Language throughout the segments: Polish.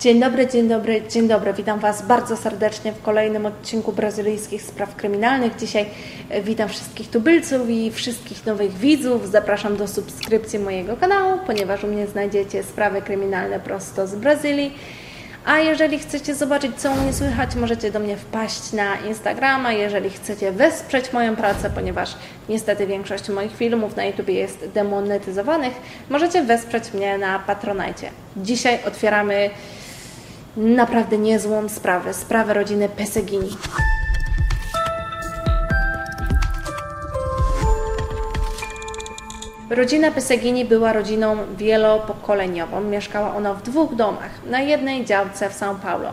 Dzień dobry, dzień dobry, dzień dobry. Witam Was bardzo serdecznie w kolejnym odcinku brazylijskich spraw kryminalnych. Dzisiaj e, witam wszystkich tubylców i wszystkich nowych widzów. Zapraszam do subskrypcji mojego kanału, ponieważ u mnie znajdziecie sprawy kryminalne prosto z Brazylii. A jeżeli chcecie zobaczyć, co u mnie słychać, możecie do mnie wpaść na Instagrama. Jeżeli chcecie wesprzeć moją pracę, ponieważ niestety większość moich filmów na YouTube jest demonetyzowanych, możecie wesprzeć mnie na Patronite. Dzisiaj otwieramy naprawdę niezłą sprawę, sprawę rodziny Pesegini. Rodzina Pesegini była rodziną wielopokoleniową. Mieszkała ona w dwóch domach, na jednej działce w São Paulo.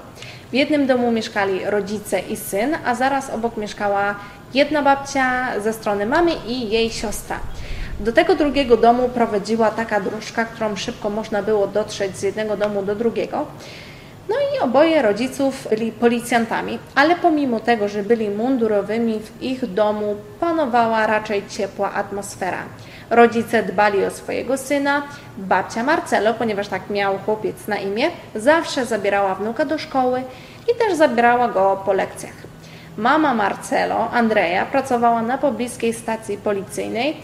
W jednym domu mieszkali rodzice i syn, a zaraz obok mieszkała jedna babcia ze strony mamy i jej siostra. Do tego drugiego domu prowadziła taka dróżka, którą szybko można było dotrzeć z jednego domu do drugiego. No i oboje rodziców byli policjantami, ale pomimo tego, że byli mundurowymi, w ich domu panowała raczej ciepła atmosfera. Rodzice dbali o swojego syna, babcia Marcelo, ponieważ tak miał chłopiec na imię, zawsze zabierała wnuka do szkoły i też zabierała go po lekcjach. Mama Marcelo, Andrea, pracowała na pobliskiej stacji policyjnej,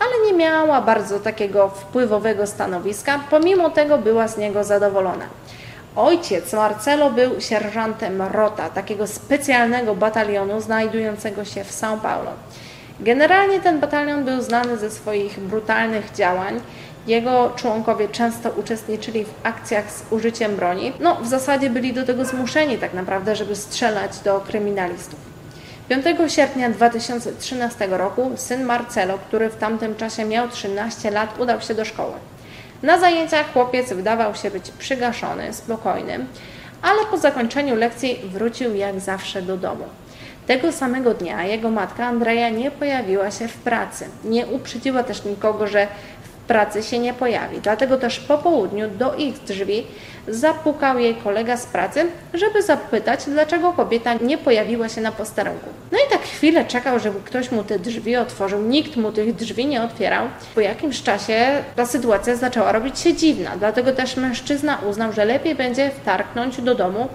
ale nie miała bardzo takiego wpływowego stanowiska, pomimo tego była z niego zadowolona. Ojciec Marcelo był sierżantem Rota, takiego specjalnego batalionu znajdującego się w São Paulo. Generalnie ten batalion był znany ze swoich brutalnych działań. Jego członkowie często uczestniczyli w akcjach z użyciem broni. No, w zasadzie byli do tego zmuszeni tak naprawdę, żeby strzelać do kryminalistów. 5 sierpnia 2013 roku syn Marcelo, który w tamtym czasie miał 13 lat, udał się do szkoły. Na zajęciach chłopiec wydawał się być przygaszony, spokojny, ale po zakończeniu lekcji wrócił jak zawsze do domu. Tego samego dnia jego matka Andrea nie pojawiła się w pracy. Nie uprzedziła też nikogo, że pracy się nie pojawi. Dlatego też po południu do ich drzwi zapukał jej kolega z pracy, żeby zapytać, dlaczego kobieta nie pojawiła się na posterunku. No i tak chwilę czekał, żeby ktoś mu te drzwi otworzył. Nikt mu tych drzwi nie otwierał. Po jakimś czasie ta sytuacja zaczęła robić się dziwna, dlatego też mężczyzna uznał, że lepiej będzie wtarknąć do domu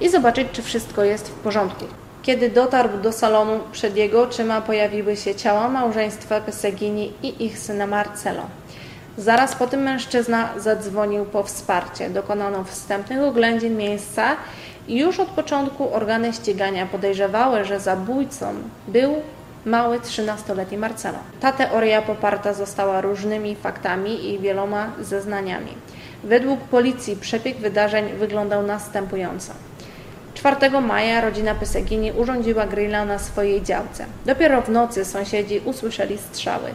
i zobaczyć, czy wszystko jest w porządku. Kiedy dotarł do salonu, przed jego oczyma pojawiły się ciała małżeństwa Pesegini i ich syna Marcelo. Zaraz po tym mężczyzna zadzwonił po wsparcie. Dokonano wstępnych oględzin miejsca i już od początku organy ścigania podejrzewały, że zabójcą był mały 13-letni Marcelo. Ta teoria poparta została różnymi faktami i wieloma zeznaniami. Według policji przebieg wydarzeń wyglądał następująco. 4 maja rodzina Pesegini urządziła grilla na swojej działce. Dopiero w nocy sąsiedzi usłyszeli strzały.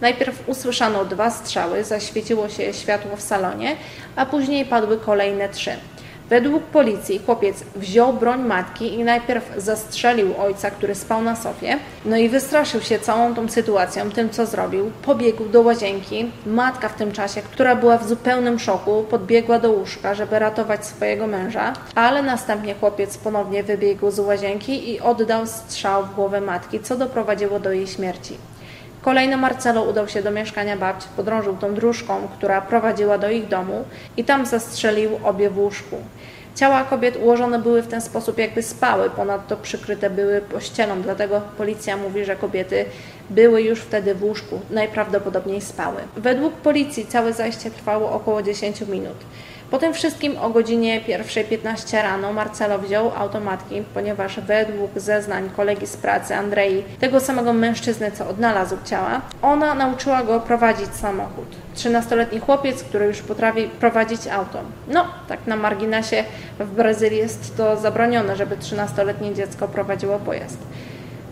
Najpierw usłyszano dwa strzały, zaświeciło się światło w salonie, a później padły kolejne trzy. Według policji chłopiec wziął broń matki i najpierw zastrzelił ojca, który spał na sofie, no i wystraszył się całą tą sytuacją, tym co zrobił. Pobiegł do łazienki. Matka w tym czasie, która była w zupełnym szoku, podbiegła do łóżka, żeby ratować swojego męża, ale następnie chłopiec ponownie wybiegł z łazienki i oddał strzał w głowę matki, co doprowadziło do jej śmierci. Kolejno Marcelo udał się do mieszkania babci, podrążył tą dróżką, która prowadziła do ich domu i tam zastrzelił obie w łóżku. Ciała kobiet ułożone były w ten sposób, jakby spały, ponadto przykryte były pościelą, dlatego policja mówi, że kobiety były już wtedy w łóżku, najprawdopodobniej spały. Według policji całe zajście trwało około 10 minut. Po tym wszystkim o godzinie 1.15 rano Marcelo wziął automatki, ponieważ według zeznań kolegi z pracy Andrei, tego samego mężczyzny, co odnalazł ciała, ona nauczyła go prowadzić samochód. 13-letni chłopiec, który już potrafi prowadzić auto. No, tak na marginesie w Brazylii jest to zabronione, żeby 13-letnie dziecko prowadziło pojazd.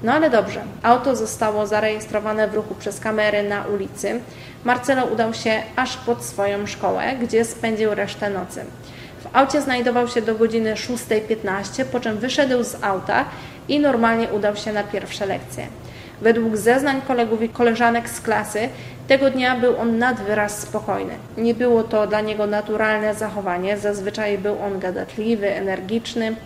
No ale dobrze, auto zostało zarejestrowane w ruchu przez kamery na ulicy. Marcelo udał się aż pod swoją szkołę, gdzie spędził resztę nocy. W aucie znajdował się do godziny 6.15, po czym wyszedł z auta i normalnie udał się na pierwsze lekcje. Według zeznań kolegów i koleżanek z klasy, tego dnia był on nad wyraz spokojny. Nie było to dla niego naturalne zachowanie, zazwyczaj był on gadatliwy, energiczny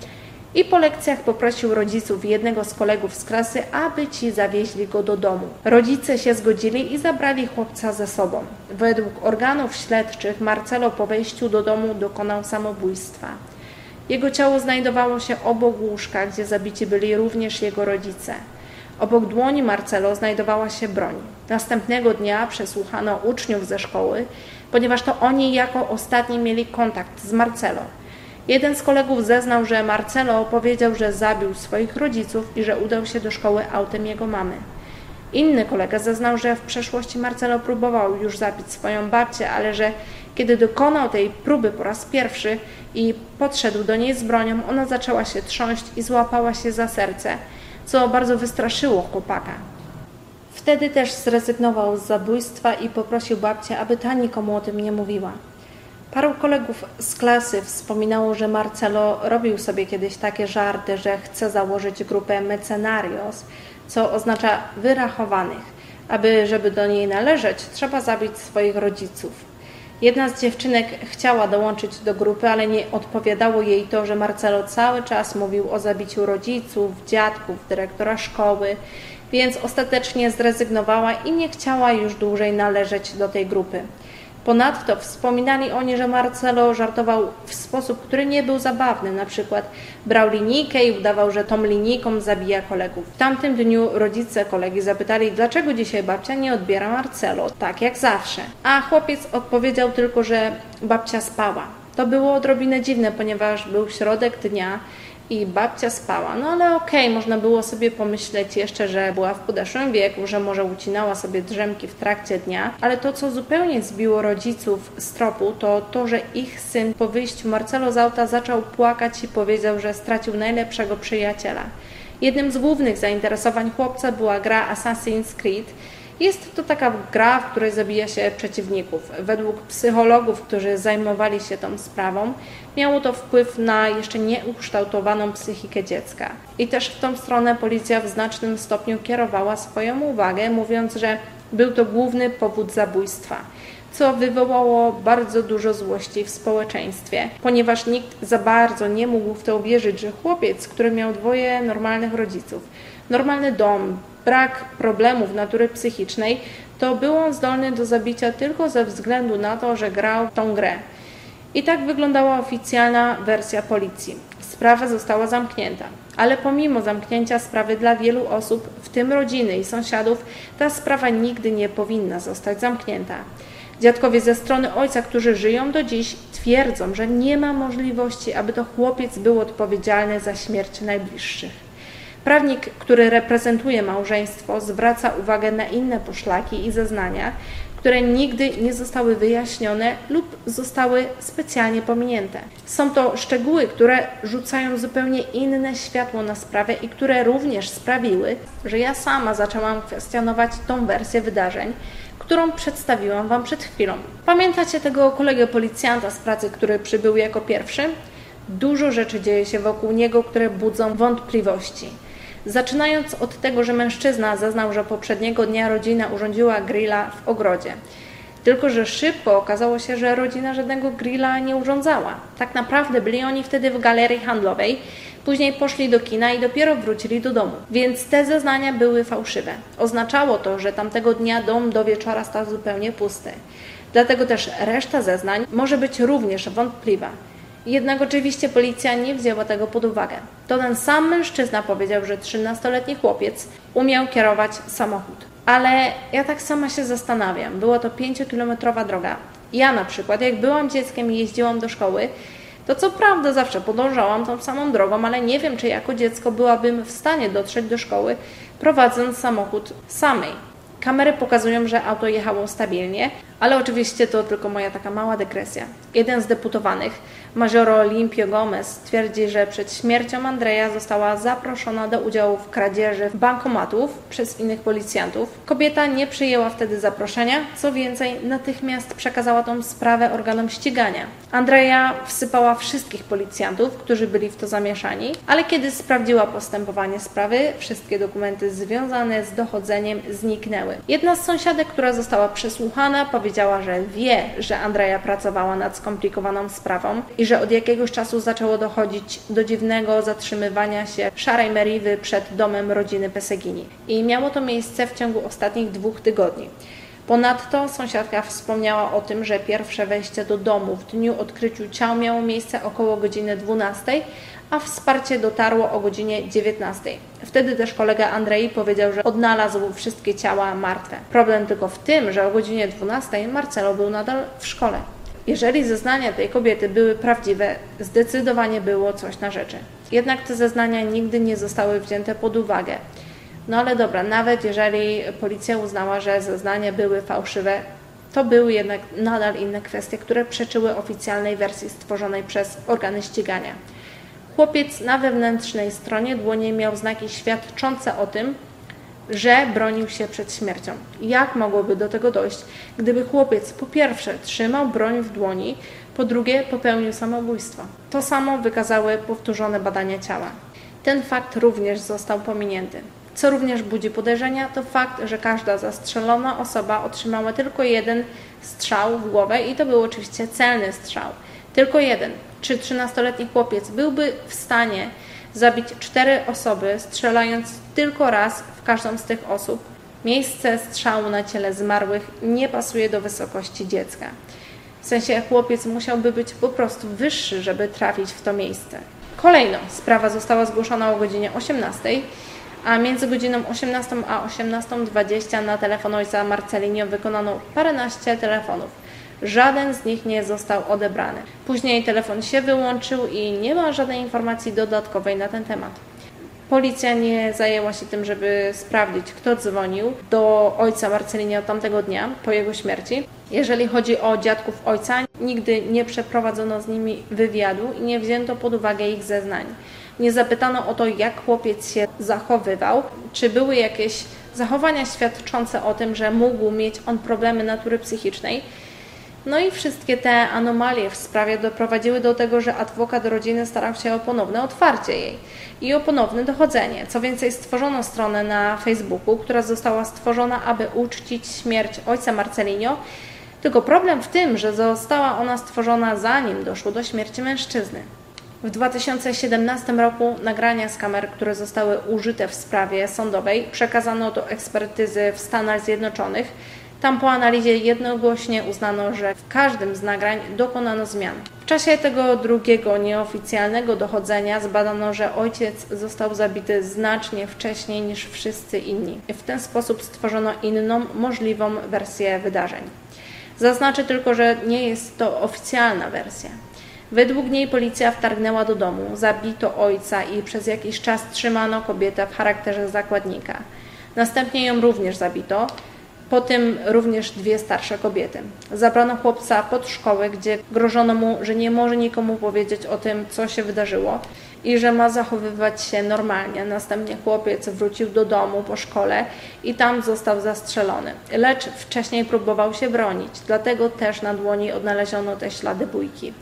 I po lekcjach poprosił rodziców jednego z kolegów z klasy, aby ci zawieźli go do domu. Rodzice się zgodzili i zabrali chłopca ze sobą. Według organów śledczych Marcelo po wejściu do domu dokonał samobójstwa. Jego ciało znajdowało się obok łóżka, gdzie zabici byli również jego rodzice. Obok dłoni Marcelo znajdowała się broń. Następnego dnia przesłuchano uczniów ze szkoły, ponieważ to oni jako ostatni mieli kontakt z Marcelo. Jeden z kolegów zeznał, że Marcelo powiedział, że zabił swoich rodziców i że udał się do szkoły autem jego mamy. Inny kolega zeznał, że w przeszłości Marcelo próbował już zabić swoją babcię, ale że kiedy dokonał tej próby po raz pierwszy i podszedł do niej z bronią, ona zaczęła się trząść i złapała się za serce, co bardzo wystraszyło chłopaka. Wtedy też zrezygnował z zabójstwa i poprosił babcię, aby ta nikomu o tym nie mówiła. Paru kolegów z klasy wspominało, że Marcelo robił sobie kiedyś takie żarty, że chce założyć grupę mecenarios, co oznacza wyrachowanych. Aby, żeby do niej należeć, trzeba zabić swoich rodziców. Jedna z dziewczynek chciała dołączyć do grupy, ale nie odpowiadało jej to, że Marcelo cały czas mówił o zabiciu rodziców, dziadków, dyrektora szkoły, więc ostatecznie zrezygnowała i nie chciała już dłużej należeć do tej grupy. Ponadto wspominali oni, że Marcelo żartował w sposób, który nie był zabawny. Na przykład brał linijkę i udawał, że tą linijką zabija kolegów. W tamtym dniu rodzice kolegi zapytali, dlaczego dzisiaj babcia nie odbiera Marcelo, tak jak zawsze. A chłopiec odpowiedział tylko, że babcia spała. To było odrobinę dziwne, ponieważ był środek dnia i babcia spała. No ale okej, okay, można było sobie pomyśleć jeszcze, że była w podeszłym wieku, że może ucinała sobie drzemki w trakcie dnia, ale to, co zupełnie zbiło rodziców z tropu, to to, że ich syn po wyjściu Marcelo z auta zaczął płakać i powiedział, że stracił najlepszego przyjaciela. Jednym z głównych zainteresowań chłopca była gra Assassin's Creed, jest to taka gra, w której zabija się przeciwników. Według psychologów, którzy zajmowali się tą sprawą, miało to wpływ na jeszcze nieukształtowaną psychikę dziecka. I też w tą stronę policja w znacznym stopniu kierowała swoją uwagę, mówiąc, że był to główny powód zabójstwa co wywołało bardzo dużo złości w społeczeństwie, ponieważ nikt za bardzo nie mógł w to uwierzyć, że chłopiec, który miał dwoje normalnych rodziców, normalny dom, brak problemów natury psychicznej, to był on zdolny do zabicia tylko ze względu na to, że grał tą grę. I tak wyglądała oficjalna wersja policji. Sprawa została zamknięta. Ale pomimo zamknięcia sprawy dla wielu osób, w tym rodziny i sąsiadów, ta sprawa nigdy nie powinna zostać zamknięta. Dziadkowie ze strony ojca, którzy żyją do dziś, twierdzą, że nie ma możliwości, aby to chłopiec był odpowiedzialny za śmierć najbliższych. Prawnik, który reprezentuje małżeństwo, zwraca uwagę na inne poszlaki i zeznania, które nigdy nie zostały wyjaśnione lub zostały specjalnie pominięte. Są to szczegóły, które rzucają zupełnie inne światło na sprawę i które również sprawiły, że ja sama zaczęłam kwestionować tą wersję wydarzeń, którą przedstawiłam Wam przed chwilą. Pamiętacie tego kolegę policjanta z pracy, który przybył jako pierwszy? Dużo rzeczy dzieje się wokół niego, które budzą wątpliwości. Zaczynając od tego, że mężczyzna zeznał, że poprzedniego dnia rodzina urządziła grilla w ogrodzie. Tylko, że szybko okazało się, że rodzina żadnego grilla nie urządzała. Tak naprawdę byli oni wtedy w galerii handlowej, później poszli do kina i dopiero wrócili do domu. Więc te zeznania były fałszywe. Oznaczało to, że tamtego dnia dom do wieczora stał zupełnie pusty. Dlatego też reszta zeznań może być również wątpliwa. Jednak oczywiście policja nie wzięła tego pod uwagę. To ten sam mężczyzna powiedział, że 13-letni chłopiec umiał kierować samochód. Ale ja tak sama się zastanawiam. Była to 5-kilometrowa droga. Ja na przykład, jak byłam dzieckiem i jeździłam do szkoły, to co prawda zawsze podążałam tą samą drogą, ale nie wiem, czy jako dziecko byłabym w stanie dotrzeć do szkoły, prowadząc samochód samej. Kamery pokazują, że auto jechało stabilnie, ale oczywiście to tylko moja taka mała dygresja. Jeden z deputowanych, Majoro Olimpio Gomez, twierdzi, że przed śmiercią Andrea została zaproszona do udziału w kradzieży bankomatów przez innych policjantów. Kobieta nie przyjęła wtedy zaproszenia, co więcej, natychmiast przekazała tą sprawę organom ścigania. Andrea wsypała wszystkich policjantów, którzy byli w to zamieszani, ale kiedy sprawdziła postępowanie sprawy, wszystkie dokumenty związane z dochodzeniem zniknęły. Jedna z sąsiadek, która została przesłuchana, powiedziała, że wie, że Andrea pracowała nad skomplikowaną sprawą i że od jakiegoś czasu zaczęło dochodzić do dziwnego zatrzymywania się szarej Meriwy przed domem rodziny Pesegini. I miało to miejsce w ciągu ostatnich dwóch tygodni. Ponadto sąsiadka wspomniała o tym, że pierwsze wejście do domu w dniu odkryciu ciał miało miejsce około godziny 12, a wsparcie dotarło o godzinie 19. Wtedy też kolega Andrei powiedział, że odnalazł wszystkie ciała martwe. Problem tylko w tym, że o godzinie 12 Marcelo był nadal w szkole. Jeżeli zeznania tej kobiety były prawdziwe, zdecydowanie było coś na rzeczy. Jednak te zeznania nigdy nie zostały wzięte pod uwagę. No ale dobra, nawet jeżeli policja uznała, że zeznania były fałszywe, to były jednak nadal inne kwestie, które przeczyły oficjalnej wersji stworzonej przez organy ścigania. Chłopiec na wewnętrznej stronie dłoni miał znaki świadczące o tym, że bronił się przed śmiercią. Jak mogłoby do tego dojść, gdyby chłopiec po pierwsze trzymał broń w dłoni, po drugie popełnił samobójstwo? To samo wykazały powtórzone badania ciała. Ten fakt również został pominięty. Co również budzi podejrzenia, to fakt, że każda zastrzelona osoba otrzymała tylko jeden strzał w głowę i to był oczywiście celny strzał. Tylko jeden. Czy 13-letni chłopiec byłby w stanie zabić cztery osoby, strzelając tylko raz w każdą z tych osób? Miejsce strzału na ciele zmarłych nie pasuje do wysokości dziecka. W sensie chłopiec musiałby być po prostu wyższy, żeby trafić w to miejsce. Kolejno sprawa została zgłoszona o godzinie 18 a między godziną 18 a 18.20 na telefon ojca Marcelinio wykonano paręnaście telefonów. Żaden z nich nie został odebrany. Później telefon się wyłączył i nie ma żadnej informacji dodatkowej na ten temat. Policja nie zajęła się tym, żeby sprawdzić, kto dzwonił do ojca Marcelinio tamtego dnia po jego śmierci. Jeżeli chodzi o dziadków ojca, nigdy nie przeprowadzono z nimi wywiadu i nie wzięto pod uwagę ich zeznań. Nie zapytano o to, jak chłopiec się zachowywał, czy były jakieś zachowania świadczące o tym, że mógł mieć on problemy natury psychicznej. No i wszystkie te anomalie w sprawie doprowadziły do tego, że adwokat rodziny starał się o ponowne otwarcie jej i o ponowne dochodzenie. Co więcej, stworzono stronę na Facebooku, która została stworzona, aby uczcić śmierć ojca Marcelinio. Tylko problem w tym, że została ona stworzona zanim doszło do śmierci mężczyzny. W 2017 roku nagrania z kamer, które zostały użyte w sprawie sądowej, przekazano do ekspertyzy w Stanach Zjednoczonych. Tam po analizie jednogłośnie uznano, że w każdym z nagrań dokonano zmian. W czasie tego drugiego nieoficjalnego dochodzenia zbadano, że ojciec został zabity znacznie wcześniej niż wszyscy inni. W ten sposób stworzono inną, możliwą wersję wydarzeń. Zaznaczę tylko, że nie jest to oficjalna wersja. Według niej policja wtargnęła do domu, zabito ojca i przez jakiś czas trzymano kobietę w charakterze zakładnika. Następnie ją również zabito, po tym również dwie starsze kobiety. Zabrano chłopca pod szkołę, gdzie grożono mu, że nie może nikomu powiedzieć o tym, co się wydarzyło i że ma zachowywać się normalnie. Następnie chłopiec wrócił do domu po szkole i tam został zastrzelony. Lecz wcześniej próbował się bronić, dlatego też na dłoni odnaleziono te ślady bójki.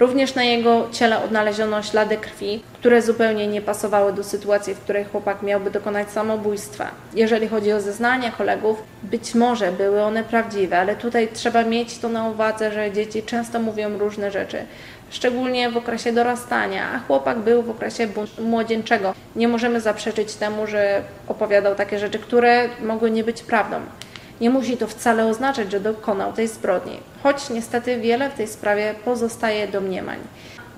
Również na jego ciele odnaleziono ślady krwi, które zupełnie nie pasowały do sytuacji, w której chłopak miałby dokonać samobójstwa. Jeżeli chodzi o zeznania kolegów, być może były one prawdziwe, ale tutaj trzeba mieć to na uwadze, że dzieci często mówią różne rzeczy, szczególnie w okresie dorastania, a chłopak był w okresie młodzieńczego. Nie możemy zaprzeczyć temu, że opowiadał takie rzeczy, które mogły nie być prawdą. Nie musi to wcale oznaczać, że dokonał tej zbrodni, choć niestety wiele w tej sprawie pozostaje domniemań.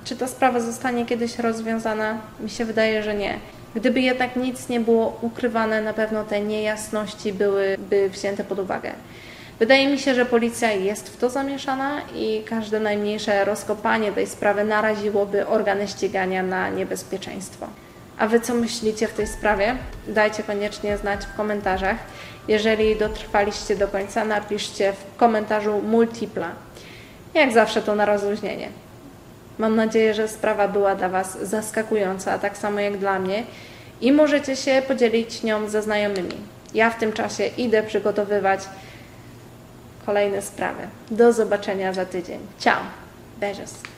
Czy ta sprawa zostanie kiedyś rozwiązana? Mi się wydaje, że nie. Gdyby jednak nic nie było ukrywane, na pewno te niejasności byłyby wzięte pod uwagę. Wydaje mi się, że policja jest w to zamieszana i każde najmniejsze rozkopanie tej sprawy naraziłoby organy ścigania na niebezpieczeństwo. A Wy co myślicie w tej sprawie? Dajcie koniecznie znać w komentarzach. Jeżeli dotrwaliście do końca, napiszcie w komentarzu multipla. Jak zawsze to na rozluźnienie. Mam nadzieję, że sprawa była dla Was zaskakująca, tak samo jak dla mnie i możecie się podzielić nią ze znajomymi. Ja w tym czasie idę przygotowywać kolejne sprawy. Do zobaczenia za tydzień. Ciao! Beijos!